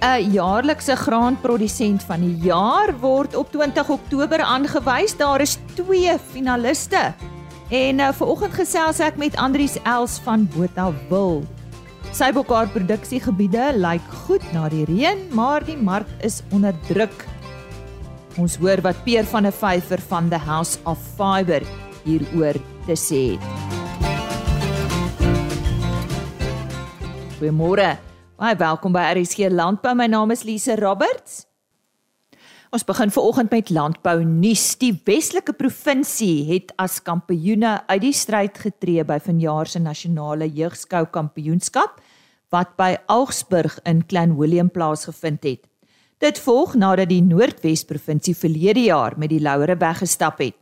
'n jaarlikse graanprodusent van die jaar word op 20 Oktober aangewys. Daar is 2 finaliste. En uh, vanoggend gesels ek met Andrius Els van Botawil. Sy bokhaar produksiegebiede lyk goed na die reën, maar die mark is onder druk. Ons hoor wat Peer van der Vyver van the House of Fiber hieroor te sê het. Goeiemôre. Baie welkom by RSG Landbou. My naam is Lise Roberts. Ons begin veraloggend met landbou nuus. Die Weselike provinsie het as kampioene uit die stryd getree by vanjaar se nasionale jeugskou kampioenskap wat by Augsburg in Clan Willem plaasgevind het. Dit volg nadat die Noordwes provinsie verlede jaar met die Louere weggestap het.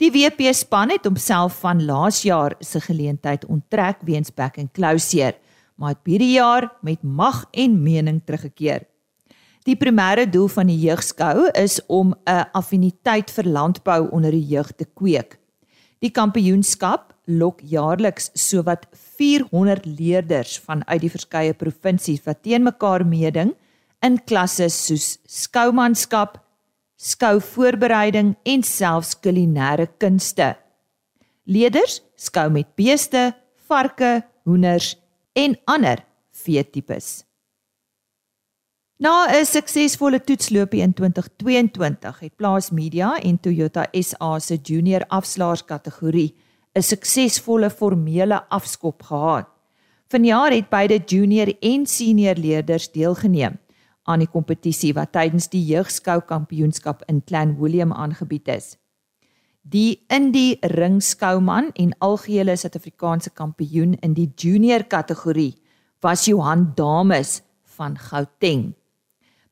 Die WP span het homself van laas jaar se geleentheid onttrek weens back and closure, maar het hierdie jaar met mag en mening teruggekeer. Die primêre doel van die jeugskou is om 'n affiniteit vir landbou onder die jeug te kweek. Die kampioenskap lok jaarliks sowat 400 leerders vanuit die verskeie provinsies wat teen mekaar meeding in klasse soos skoumanskap, skouvoorbereiding en selfs kulинêre kunste. Leerders skou met beeste, varke, hoenders en ander veetipes. Na 'n suksesvolle toetsloopie in 2022 het Plaas Media en Toyota SA se junior afslaers kategorie 'n suksesvolle formele afskop gehad. Vanjaar het beide junior en senior leerders deelgeneem aan die kompetisie wat tydens die jeugskou kampioenskap in Clan Willem aangebied is. Die Indie Ringskouman en algehele Suid-Afrikaanse kampioen in die junior kategorie was Johan Dames van Gauteng.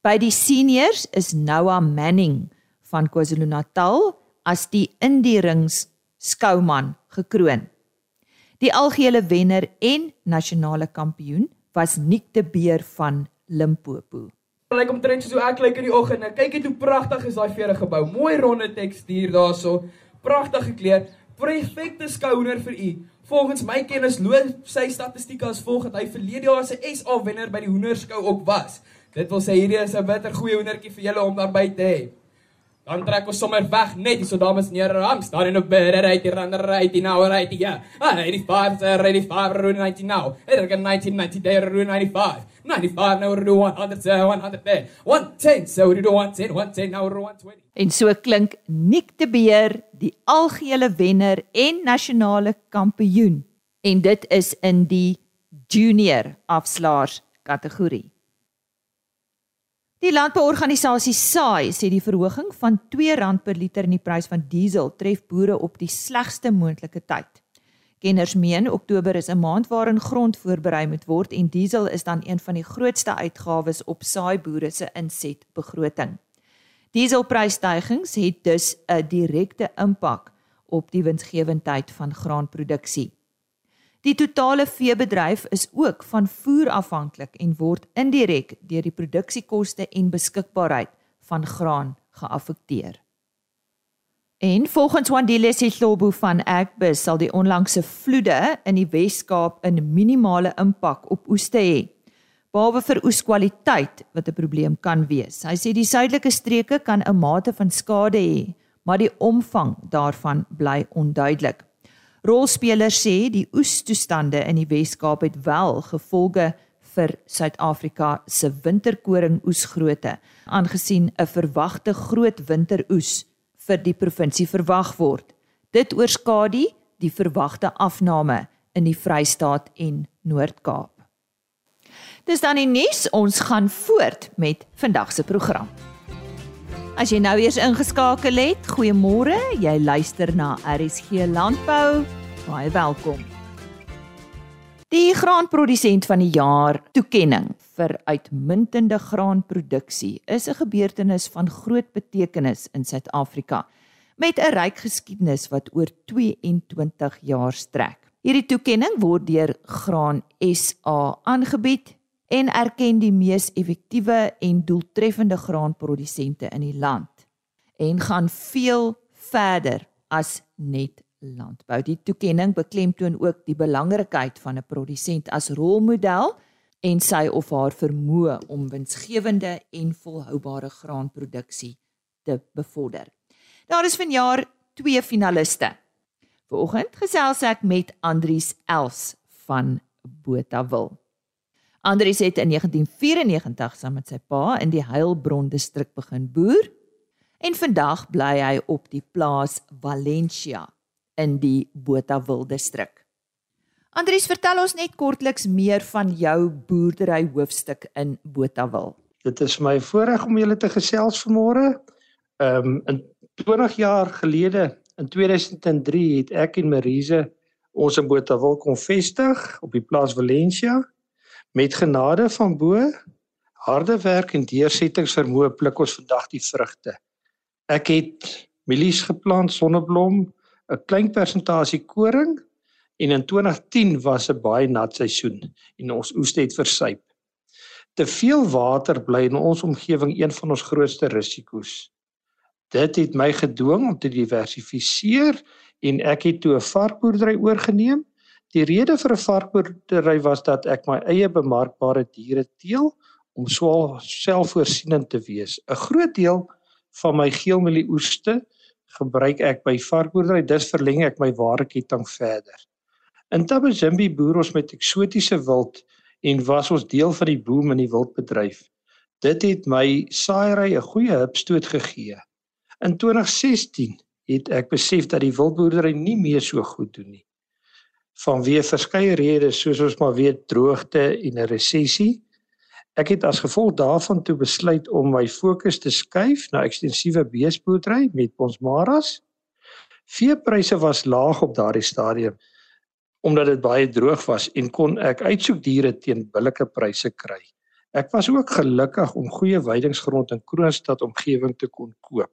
By die seniors is Noah Manning van KwaZulu-Natal as die indierings skouman gekroon. Die algehele wenner en nasionale kampioen was Nick de Beer van Limpopo. Lyk like omtrent soos ek lyk in die oggend. Kyk net hoe pragtig is daai vere gebou. Mooi ronde tekstuur daarso. Pragtig gekleed. Perfekte skouer vir u. Volgens my kennis loop sy statistieke as volg dat hy verlede jaar se SA wenner by die hoenderskou ook was. Dit wil sê hierdie is 'n bitter goeie hoendertjie vir julle om daarby te hê. Dan trek ons sommer weg net so dames en here rangs. Daar in op better right die runner right die now right ja. Ah, 85 uh, ready 5 run 90 now. It is 1990 day run 95. 95 now do 100 uh, 100 day. 110 so we do 110 110 now 120. En so klink Nick de Beer, die algehele wenner en nasionale kampioen. En dit is in die junior afslaers kategorie. Die landbouorganisasie SAI sê die verhoging van R2 per liter in die prys van diesel tref boere op die slegste moontlike tyd. Kenners meen Oktober is 'n maand waarin grond voorberei moet word en diesel is dan een van die grootste uitgawes op saaiboere se insetbegroting. Dieselprysstygings het dus 'n direkte impak op die winsgewendheid van graanproduksie. Die totale veebedryf is ook van voer afhanklik en word indirek deur die produksiekoste en beskikbaarheid van graan geaffekteer. En volgens Wandile Sihlobo van Agbus sal die onlangse vloede in die Wes-Kaap 'n minimale impak op oeste hê. Behalwe vir oeskwaliteit wat 'n probleem kan wees. Hy sê die suidelike streke kan 'n mate van skade hê, maar die omvang daarvan bly onduidelik. Rolspelers sê die oestoestande in die Wes-Kaap het wel gevolge vir Suid-Afrika se winterkoring oesgrootte, aangesien 'n verwagte groot winteroes vir die provinsie verwag word. Dit oorskadu die verwagte afname in die Vrystaat en Noord-Kaap. Dis dan die nuus, ons gaan voort met vandag se program. As jy nou eers ingeskakel het, goeiemôre. Jy luister na RSG Landbou. Baie welkom. Die graanprodusent van die jaar toekenning vir uitmuntende graanproduksie is 'n gebeurtenis van groot betekenis in Suid-Afrika met 'n ryk geskiedenis wat oor 22 jaar strek. Hierdie toekenning word deur Graan SA aangebied en erken die mees effektiewe en doeltreffende graanprodusente in die land en gaan veel verder as net landbou. Die toekenning beklemtoon ook die belangrikheid van 'n produsent as rolmodel en sy of haar vermoë om winsgewende en volhoubare graanproduksie te bevorder. Daar is vanjaar twee finaliste. Vanoggend gesels ek met Andries Els van Botawil. Andries het in 1994 saam met sy pa in die Heilbron distrik begin boer en vandag bly hy op die plaas Valencia in die Botawil distrik. Andries, vertel ons net kortliks meer van jou boerdery hoofstuk in Botawil. Dit is my voorreg om julle te gesels vanmôre. Ehm um, in 20 jaar gelede in 2003 het ek en Marise ons in Botawil kom vestig op die plaas Valencia Met genade van bo, harde werk en deursettingsvermoë pluk ons vandag die vrugte. Ek het mielies geplant, sonneblom, 'n klein persentasie koring en in 2010 was 'n baie nat seisoen en ons oes het versuip. Te veel water bly in ons omgewing een van ons grootste risiko's. Dit het my gedwing om te diversifiseer en ek het toe 'n varkboerdery oorgeneem Die rede vir 'n varkboerdery was dat ek my eie bemarkbare diere teel om selfvoorsienend te wees. 'n Groot deel van my geelmelieoeste gebruik ek by varkboerdery, dus verleng ek my waardeketting verder. In Tabazimbi boer ons met eksotiese wild en was ons deel van die boom in die wildbedryf. Dit het my saaiery 'n goeie hupstoot gegee. In 2016 het ek besef dat die wildboerdery nie meer so goed doen nie vanweë verskeie redes soos ons maar weet droogte en 'n resessie. Ek het as gevolg daarvan toe besluit om my fokus te skuif na ekstensiewe beesboerdery met ons maras. Veepryse was laag op daardie stadium omdat dit baie droog was en kon ek uitsoek diere teen billike pryse kry. Ek was ook gelukkig om goeie weidingsgrond in Kroonstad omgewing te kon koop.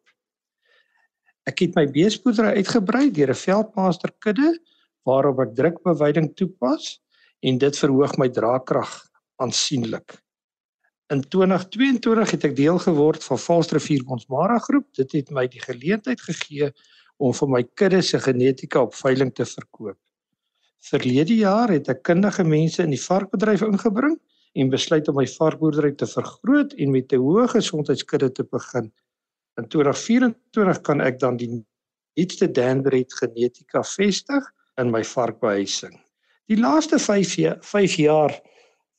Ek het my beesboerdery uitgebrei deur 'n veldmaster kudde waarop ek drukbeweiding toepas en dit verhoog my draagkrag aansienlik. In 2022 het ek deel geword van Valstrivier Bonsmara groep. Dit het my die geleentheid gegee om vir my kudde se genetika op veiling te verkoop. Verlede jaar het ek kundige mense in die varkbedryf ingebring en besluit om my varkboerdery te vergroot en met 'n hoë gesondheidskudde te begin. In 2024 kan ek dan die nuutste Danbred genetika vestig in my varkbehuising. Die laaste 5 jaar 5 jaar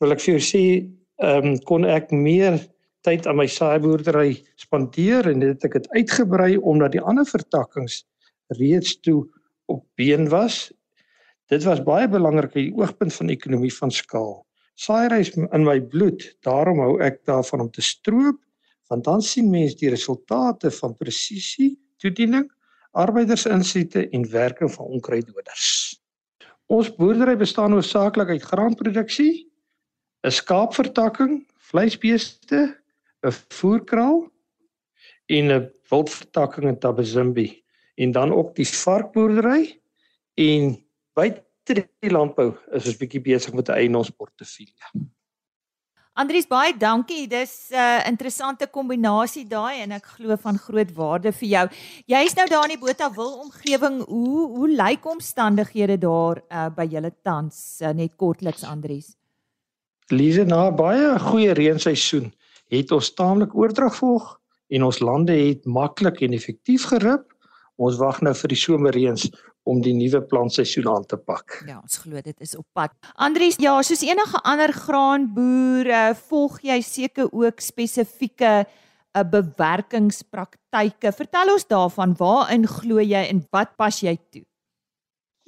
wil ek vir jou sê, ehm um, kon ek meer tyd aan my saaiboerdery spandeer en dit ek het uitgebrei omdat die ander vertakkings reeds toe op been was. Dit was baie belangrik uit die oogpunt van ekonomie van skaal. Saaiery is in my bloed, daarom hou ek daarvan om te stroop want dan sien mens die resultate van presisie toediening arbeidersinsette en werking van onkruiddoders. Ons boerdery bestaan hoofsaaklik uit graanproduksie, 'n skaapvertakking, vleisbeeste, 'n voerkraal en 'n wildvertakking in Tabazimbi en dan ook die varkboerdery en buite die landbou is ons bietjie besig met 'n eienaarsportefeulje. Andries baie dankie. Dis 'n uh, interessante kombinasie daai en ek glo van groot waarde vir jou. Jy's nou daar in die Botawil omgewing. Hoe hoe lyk omstandighede daar uh, by julle tans? Uh, net kortliks Andries. Lise na baie goeie reenseisoen het ons taamlik oordrag volg en ons lande het maklik en effektief gerip. Ons wag nou vir die somerreëns om die nuwe plantseisoen aan te pak. Ja, ons glo dit is op pad. Andries, ja, soos enige ander graanboere, volg jy seker ook spesifieke uh, bewerkingspraktyke. Vertel ons daarvan, waarin glo jy en wat pas jy toe?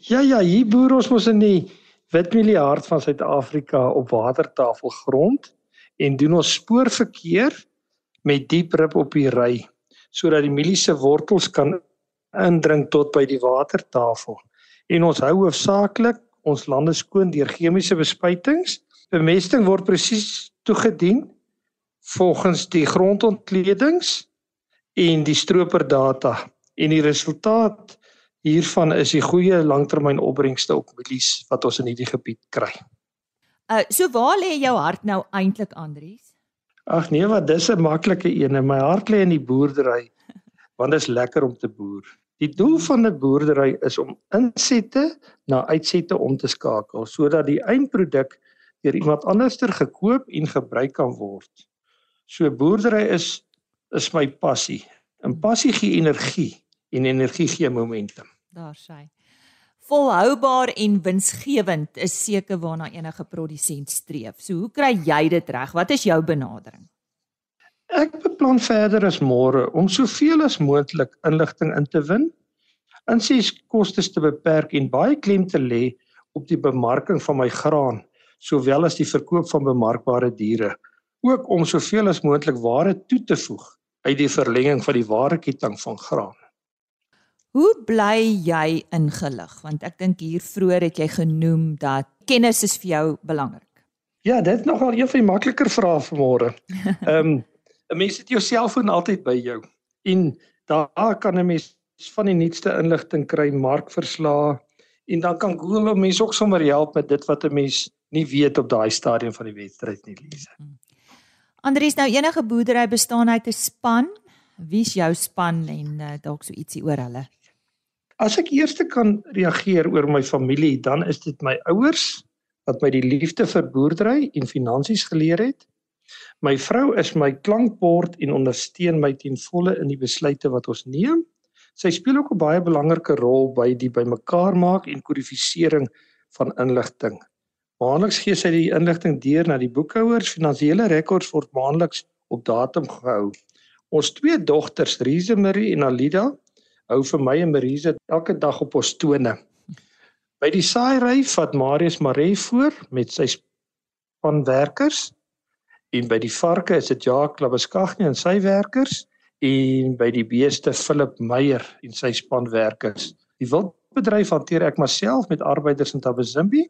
Ja ja, hier boer ons mos in die Witmeliehart van Suid-Afrika op watertafelgrond en doen ons spoorverkeer met diep rib op die ry sodat die mielie se wortels kan indring tot by die watertafel. En ons hou hoofsaaklik ons lande skoon deur chemiese bespuitings. Bemesting word presies toegedien volgens die grondontledings en die stroperdata en die resultaat hiervan is die goeie langtermynopbrengste op mielies wat ons in hierdie gebied kry. Uh so waar lê jou hart nou eintlik Andries? Ag nee, wat dis 'n maklike een. My hart lê in die boerdery want dit is lekker om te boer. Die doel van 'n boerdery is om insette na uitsette om te skakel sodat die eindproduk deur iemand anderster gekoop en gebruik kan word. So boerdery is is my passie. En passie gee energie en energie gee momentum. Daar sê. Volhoubaar en winsgewend is seker waarna enige produsent streef. So hoe kry jy dit reg? Wat is jou benadering? Ek beplan verder as môre om soveel as moontlik inligting in te win, insies kostes te beperk en baie klem te lê op die bemarking van my graan, sowel as die verkoop van bemarkbare diere, ook om soveel as moontlik ware toe te voeg uit die verlenging van die wareketting van graan. Hoe bly jy ingelig? Want ek dink hier vroeër het jy genoem dat kennis is vir jou belangrik. Ja, dit is nogal een van die makliker vrae vanmôre. Ehm um, 'n mens het jou selfoon altyd by jou en daar kan 'n mens van die nuutste inligting kry, markverslae en dan kan Google mense ook sommer help met dit wat 'n mens nie weet op daai stadium van die wedstryd nie, Lise. Hmm. Andries, nou enige boerdery bestaan uit 'n span. Wie's jou span en uh, dalk so ietsie oor hulle? As ek eers kan reageer oor my familie, dan is dit my ouers wat my die liefde vir boerdery en finansies geleer het. My vrou is my klankbord en ondersteun my ten volle in die besluite wat ons neem. Sy speel ook 'n baie belangrike rol by die bymekaar maak en kodifisering van inligting. Maandeliks gee sy die inligting deur na die boekhouers. Finansiële rekords word maandeliks op datum gehou. Ons twee dogters, Rize Marie en Alida, hou vir my en Marise elke dag op ons tone. By die saaiery vat Marius Maree voor met sy span werkers en by die varke is dit Jacques Labuskaghni en sy werkers en by die beeste Philip Meyer en sy span werkers. Die wildbedryf hanteer ek myself met arbeiders in Tabazimbi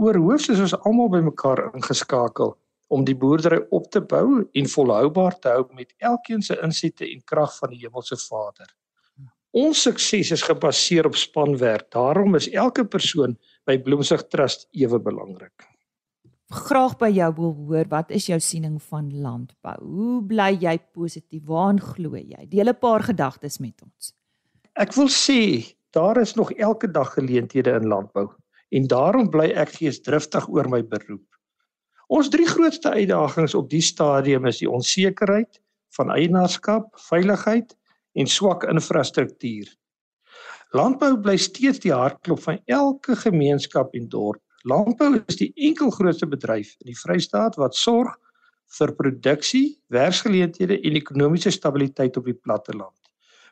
oor hoofs is ons almal bymekaar ingeskakel om die boerdery op te bou en volhoubaar te hou met elkeen se insette en krag van die hemelse Vader. Ons sukses is gebaseer op spanwerk. Daarom is elke persoon by Bloemsig Trust ewe belangrik graag by jou wil hoor wat is jou siening van landbou? Hoe bly jy positief? Waaraan glo jy? Deel 'n paar gedagtes met ons. Ek wil sê daar is nog elke dag geleenthede in landbou en daarom bly ek geesdriftig oor my beroep. Ons drie grootste uitdagings op die stadium is die onsekerheid van eienaarskap, veiligheid en swak infrastruktuur. Landbou bly steeds die hartklop van elke gemeenskap en dorp Landbou is die enkel grootste bedryf in die Vrystaat wat sorg vir produksie, werksgeleenthede en ekonomiese stabiliteit op die platteland.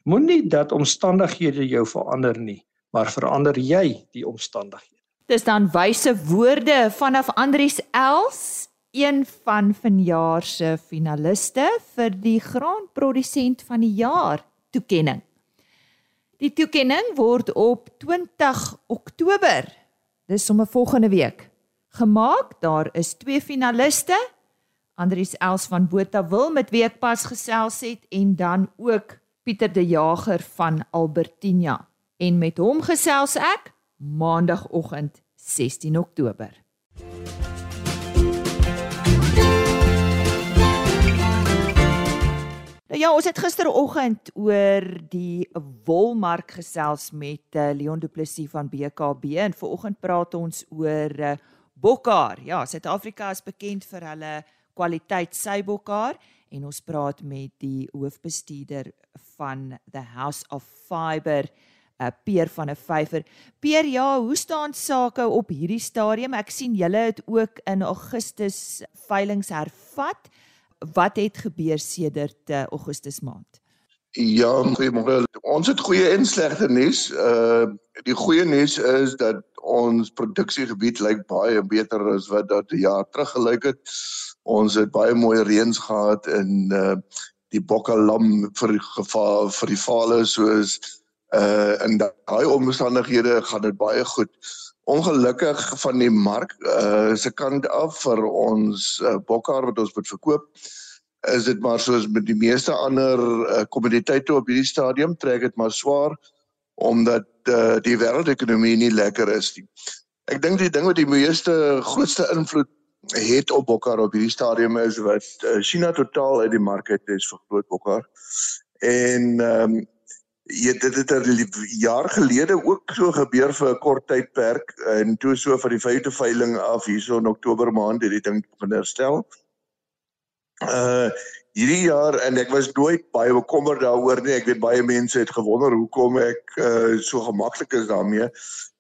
Moenie dat omstandighede jou verander nie, maar verander jy die omstandighede. Dis dan wyse woorde vanaf Andries Els, een van vanjaar se finaliste vir die graanprodusent van die jaar toekenning. Die toekenning word op 20 Oktober Dis sommer volgende week. Gemaak, daar is twee finaliste. Andries Els van Botawil met wie ek pas gesels het en dan ook Pieter De Jager van Albertina. En met hom gesels ek maandagooggend 16 Oktober. Nou ja, ons het gisteroggend oor die wolmark gesels met uh, Leon Du Plessis van BKB en vanoggend praat ons oor uh, bokkar. Ja, Suid-Afrika is bekend vir hulle kwaliteit sybokkar en ons praat met die hoofbestuurder van the House of Fiber uh, Peer van 'n vyfer. Peer, ja, hoe staan sake op hierdie stadium? Ek sien julle het ook in Augustus veilinge hervat wat het gebeur sedert uh, Augustus maand? Ja, goeiemôre. Ons het goeie en slegte nuus. Uh die goeie nuus is dat ons produksiegebied lyk baie beter as wat dit 'n jaar terug gelyk het. Ons het baie mooi reëns gehad in uh die bokkalam vir gevaar vir die vale soos uh in daai omstandighede gaan dit baie goed ongelukkig van die mark uh se kant af vir ons uh, bokkar wat ons moet verkoop is dit maar soos met die meeste ander uh, kommoditeite op hierdie stadium trek dit maar swaar omdat uh, die wêreldekonomie nie lekker is nie. Ek dink die ding wat die meeste grootste invloed het op bokkar op hierdie stadium is wat uh, China totaal uit die mark het is vir groot bokkar. En ehm um, Ja, dit het 'n jaar gelede ook so gebeur vir 'n kort tydperk en toe so van die vyfde veiling af hierso in Oktober maand het die ding begin herstel. Uh hierdie jaar en ek was nooit baie bekommerd daaroor nie. Ek weet baie mense het gewonder hoekom ek uh so gemaklik is daarmee.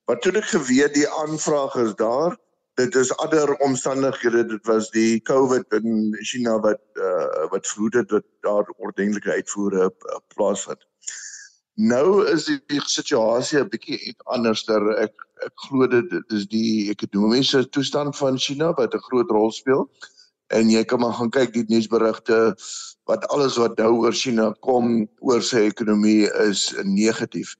Maar toe ek geweet die aanvraag is daar, dit is ander omstandighede. Dit was die COVID in China wat uh wat vroeg dit dat daar ordentlike uitvoere uh, plaasvind. Nou is die, die situasie 'n bietjie anderster. Ek ek glo dit is die ekonomiese toestand van China wat 'n groot rol speel. En jy kan maar gaan kyk die nuusberigte wat alles wat nou oor China kom oor sy ekonomie is negatief.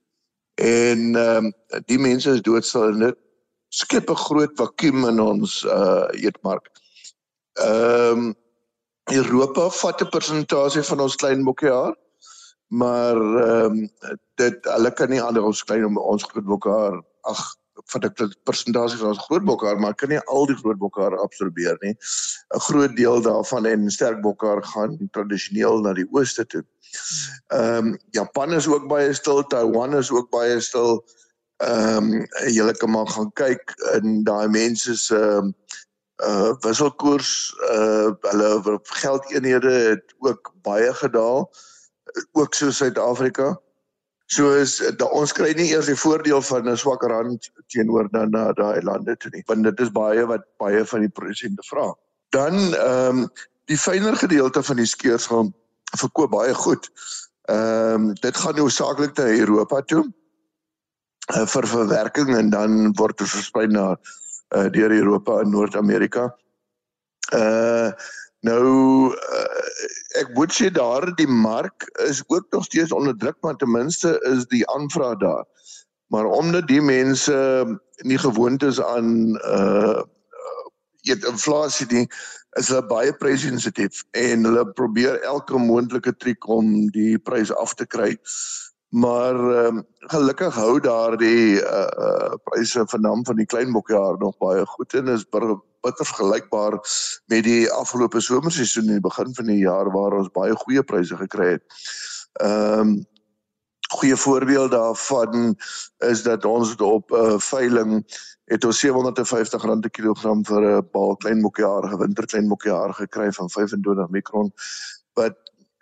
En ehm um, die mense is doodstil en dit skep 'n groot vakuum in ons uh eetmark. Ehm um, Europa vat 'n persentasie van ons klein bokkejaar maar ehm um, dit hulle kan nie ander ons klein ons groot bokkar ag ek dit persentasie van ons groot bokkar maar kan nie al die groot bokkar absorbeer nie. 'n groot deel daarvan en sterk bokkar gaan tradisioneel na die ooste toe. Ehm um, Japan is ook baie stil Taiwan is ook baie stil. Ehm um, julle kan maar gaan kyk in daai mense se ehm uh wisselkoers uh hulle geldeenhede het ook baie gedaal ook so Suid-Afrika. So is ons kry nie eers die voordeel van 'n swak rand teenoor dan na daai lande toe nie. Want dit is baie wat baie van die produsente vra. Dan ehm um, die fynere gedeelte van die skeurs gaan verkoop baie goed. Ehm um, dit gaan nou saaklik na Europa toe uh, vir verwerking en dan word dit versprei na uh, deur Europa en Noord-Amerika. Uh Nou uh, ek moet sê daar die mark is ook nog steeds onder druk maar ten minste is die aanvraag daar. Maar omdat die mense nie gewoond is aan uh eet inflasie nie, is hulle baie prysensitief en hulle probeer elke moontlike triek om die prys af te kry. Maar um, gelukkig hou daar die uh, uh pryse van naam van die klein bokjaar nog baie goed en is bitter vergelykbaar met die afgelope somerseisoen in die begin van die jaar waar ons baie goeie pryse gekry het. Ehm um, goeie voorbeeld daarvan is dat ons op 'n uh, veiling het ons R750 per kilogram vir 'n bal klein mokjaar, gewinter klein mokjaar gekry van 25 mikron wat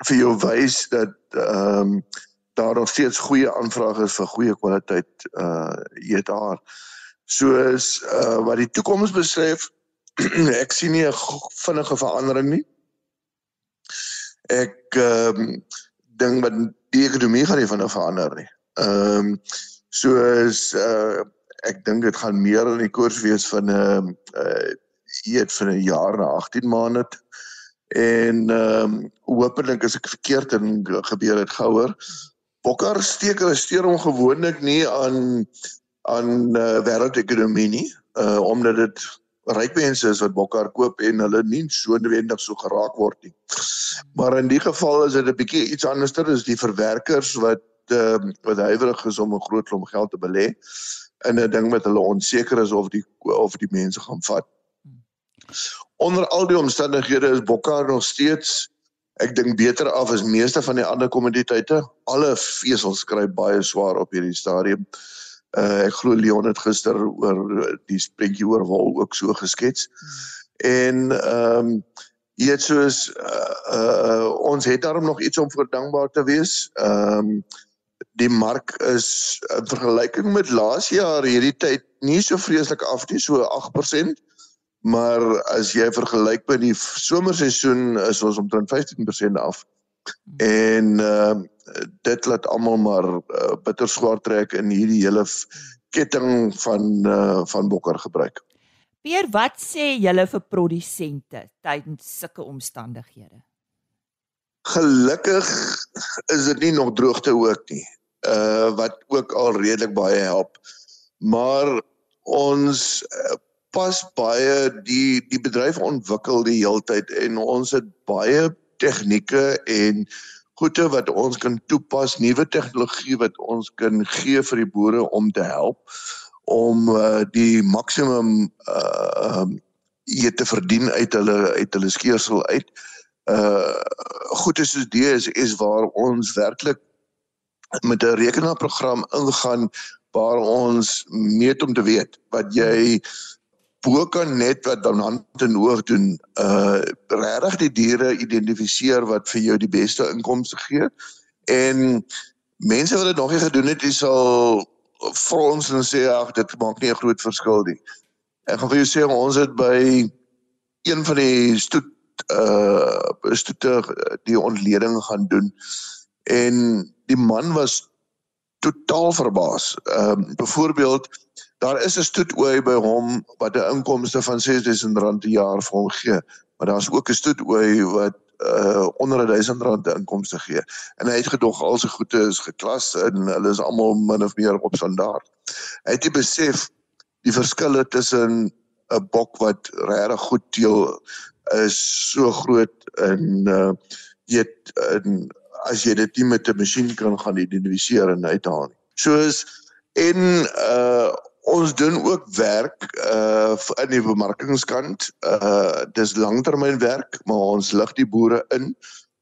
vir jou wys dat ehm um, daar nog steeds goeie aanvraag is vir goeie kwaliteit uh eetaar. Soos uh wat die toekoms betref, ek sien nie 'n vinnige verandering nie. Ek ehm um, dink dat die ekonomie gaan nie vinnig verander nie. Ehm um, soos uh ek dink dit gaan meer in die koers wees van 'n ehm, uh eet vir 'n jaar na 18 maande. En ehm um, hopelik is ek verkeerd en gebeur dit gouer. Bokkar steek hulle steur hom gewoonlik nie aan aan uh, wêreldekonomie nie, uh omdat dit ryk mense is wat bokkar koop en hulle nie so noodwendig so geraak word nie. Maar in die geval is dit 'n bietjie iets anderster, is die verwerkers wat uh, wat huiwerig is om 'n groot klomp geld te belê in 'n ding wat hulle onseker is of die of die mense gaan vat. Onder al die omstandighede is bokkar nog steeds ek dink beter af as meeste van die ander kommoditeite. Alle vesels kry baie swaar op hierdie stadium. Uh, ek glo Leon het gister oor die prentjie oor wol ook so geskets. En ehm um, jy het soos uh, uh, ons het daarom nog iets om vir dankbaar te wees. Ehm um, die mark is in vergelyking met laas jaar hierdie tyd nie so vreeslik af nie, so 8%. Maar as jy vergelyk met die somerseisoen is ons omtrent 15% af. En ehm uh, dit laat almal maar uh, bitter swaar trek in hierdie hele ketting van uh, van bokker gebruik. Peer, wat sê julle vir produsente tydens sulke omstandighede? Gelukkig is dit nie nog droogte ook nie. Uh wat ook al redelik baie help. Maar ons uh, pas baie die die bedryf ontwikkel die heeltyd en ons het baie tegnieke en goede wat ons kan toepas, nuwe tegnologie wat ons kan gee vir die boere om te help om uh, die maksimum uh um hier te verdien uit hulle uit hulle skeursel uit. Uh goed is soos die is is waar ons werklik met 'n rekenaarprogram ingaan waar ons meet om te weet wat jy bo kan net wat dan hand en oog doen uh regtig die diere identifiseer wat vir jou die beste inkomste gee en mense wat dit nog nie gedoen het, dis sal vir ons en sê ag dit maak nie 'n groot verskil nie. Ek gaan vir jou sê ons het by een van die stoet uh stoete die ontleding gaan doen en die man was totaal verbaas. Ehm um, byvoorbeeld daar is 'n stoetooi by hom wat 'n inkomste van R6000 'n jaar vir hom gee, maar daar's ook 'n stoetooi wat uh onder 1000 rand inkomste gee. En hy het gedog al sy goede is geklas en hulle is almal min of meer op standaard. Hy het besef die verskille tussen 'n bok wat regtig goed teel is so groot en uh jy en as jy dit nie met 'n masjien kan gaan identifiseer en uithaal nie. Soos en uh ons doen ook werk uh in die bemarkingskant. Uh dis langtermynwerk, maar ons lig die boere in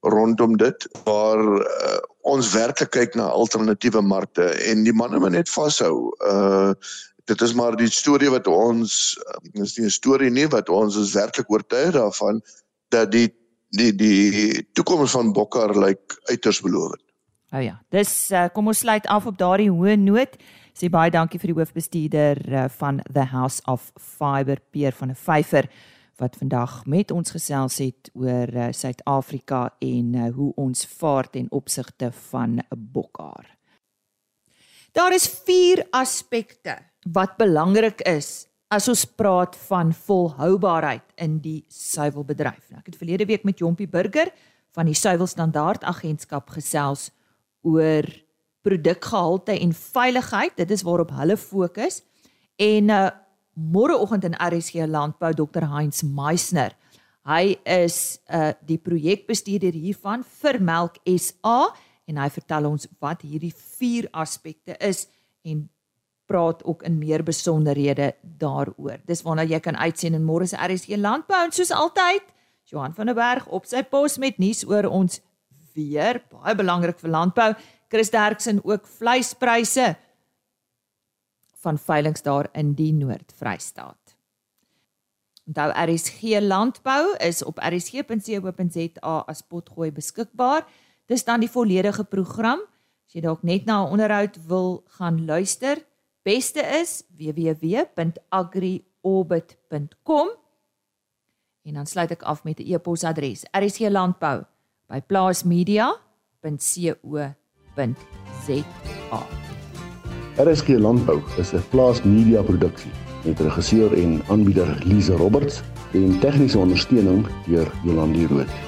rondom dit waar uh, ons werklik kyk na alternatiewe markte en die manne moet net vashou. Uh dit is maar die storie wat ons is nie 'n storie nie wat ons is werklik oortuig daarvan dat die die die toekoms van Bokkar lyk uiters belovend. O oh ja, dis uh, kom ons sluit af op daardie hoë noot sê baie dankie vir die hoofbestuurder uh, van The House of Fiber Peer van 'n vyfer wat vandag met ons gesels het oor uh, Suid-Afrika en uh, hoe ons vaar ten opsigte van 'n bokhaar. Daar is 4 aspekte wat belangrik is as ons praat van volhoubaarheid in die suiwelbedryf. Nou, ek het verlede week met Jompie Burger van die Suiwelstandaard Agentskap gesels oor produkgehalte en veiligheid. Dit is waarop hulle fokus. En uh môreoggend in RSG Landbou Dr Heinz Meisner. Hy is uh die projekbestuurder hiervan vir Melk SA en hy vertel ons wat hierdie vier aspekte is en praat ook in meer besonderhede daaroor. Dis waarna jy kan uitsien in môre se RSG Landbou en soos altyd Johan van der Berg op sy pos met nuus oor ons weer baie belangrik vir landbou. Chris Derksen ook vleispryse van veilinge daar in die Noord-Vrystaat. Onthou RSG Landbou is op rsg.co.za as potgooi beskikbaar. Dis dan die volledige program. As jy dalk net na 'n onderhoud wil gaan luister, beste is www.agriorbit.com. En dan sluit ek af met 'n e-posadres: rsglandbou@plaasmedia.co.za www.rsg.za. RSG Landbou is 'n plaas media produksie met regisseur en aanbieder Lize Roberts en tegniese ondersteuning deur Jolande Rooi.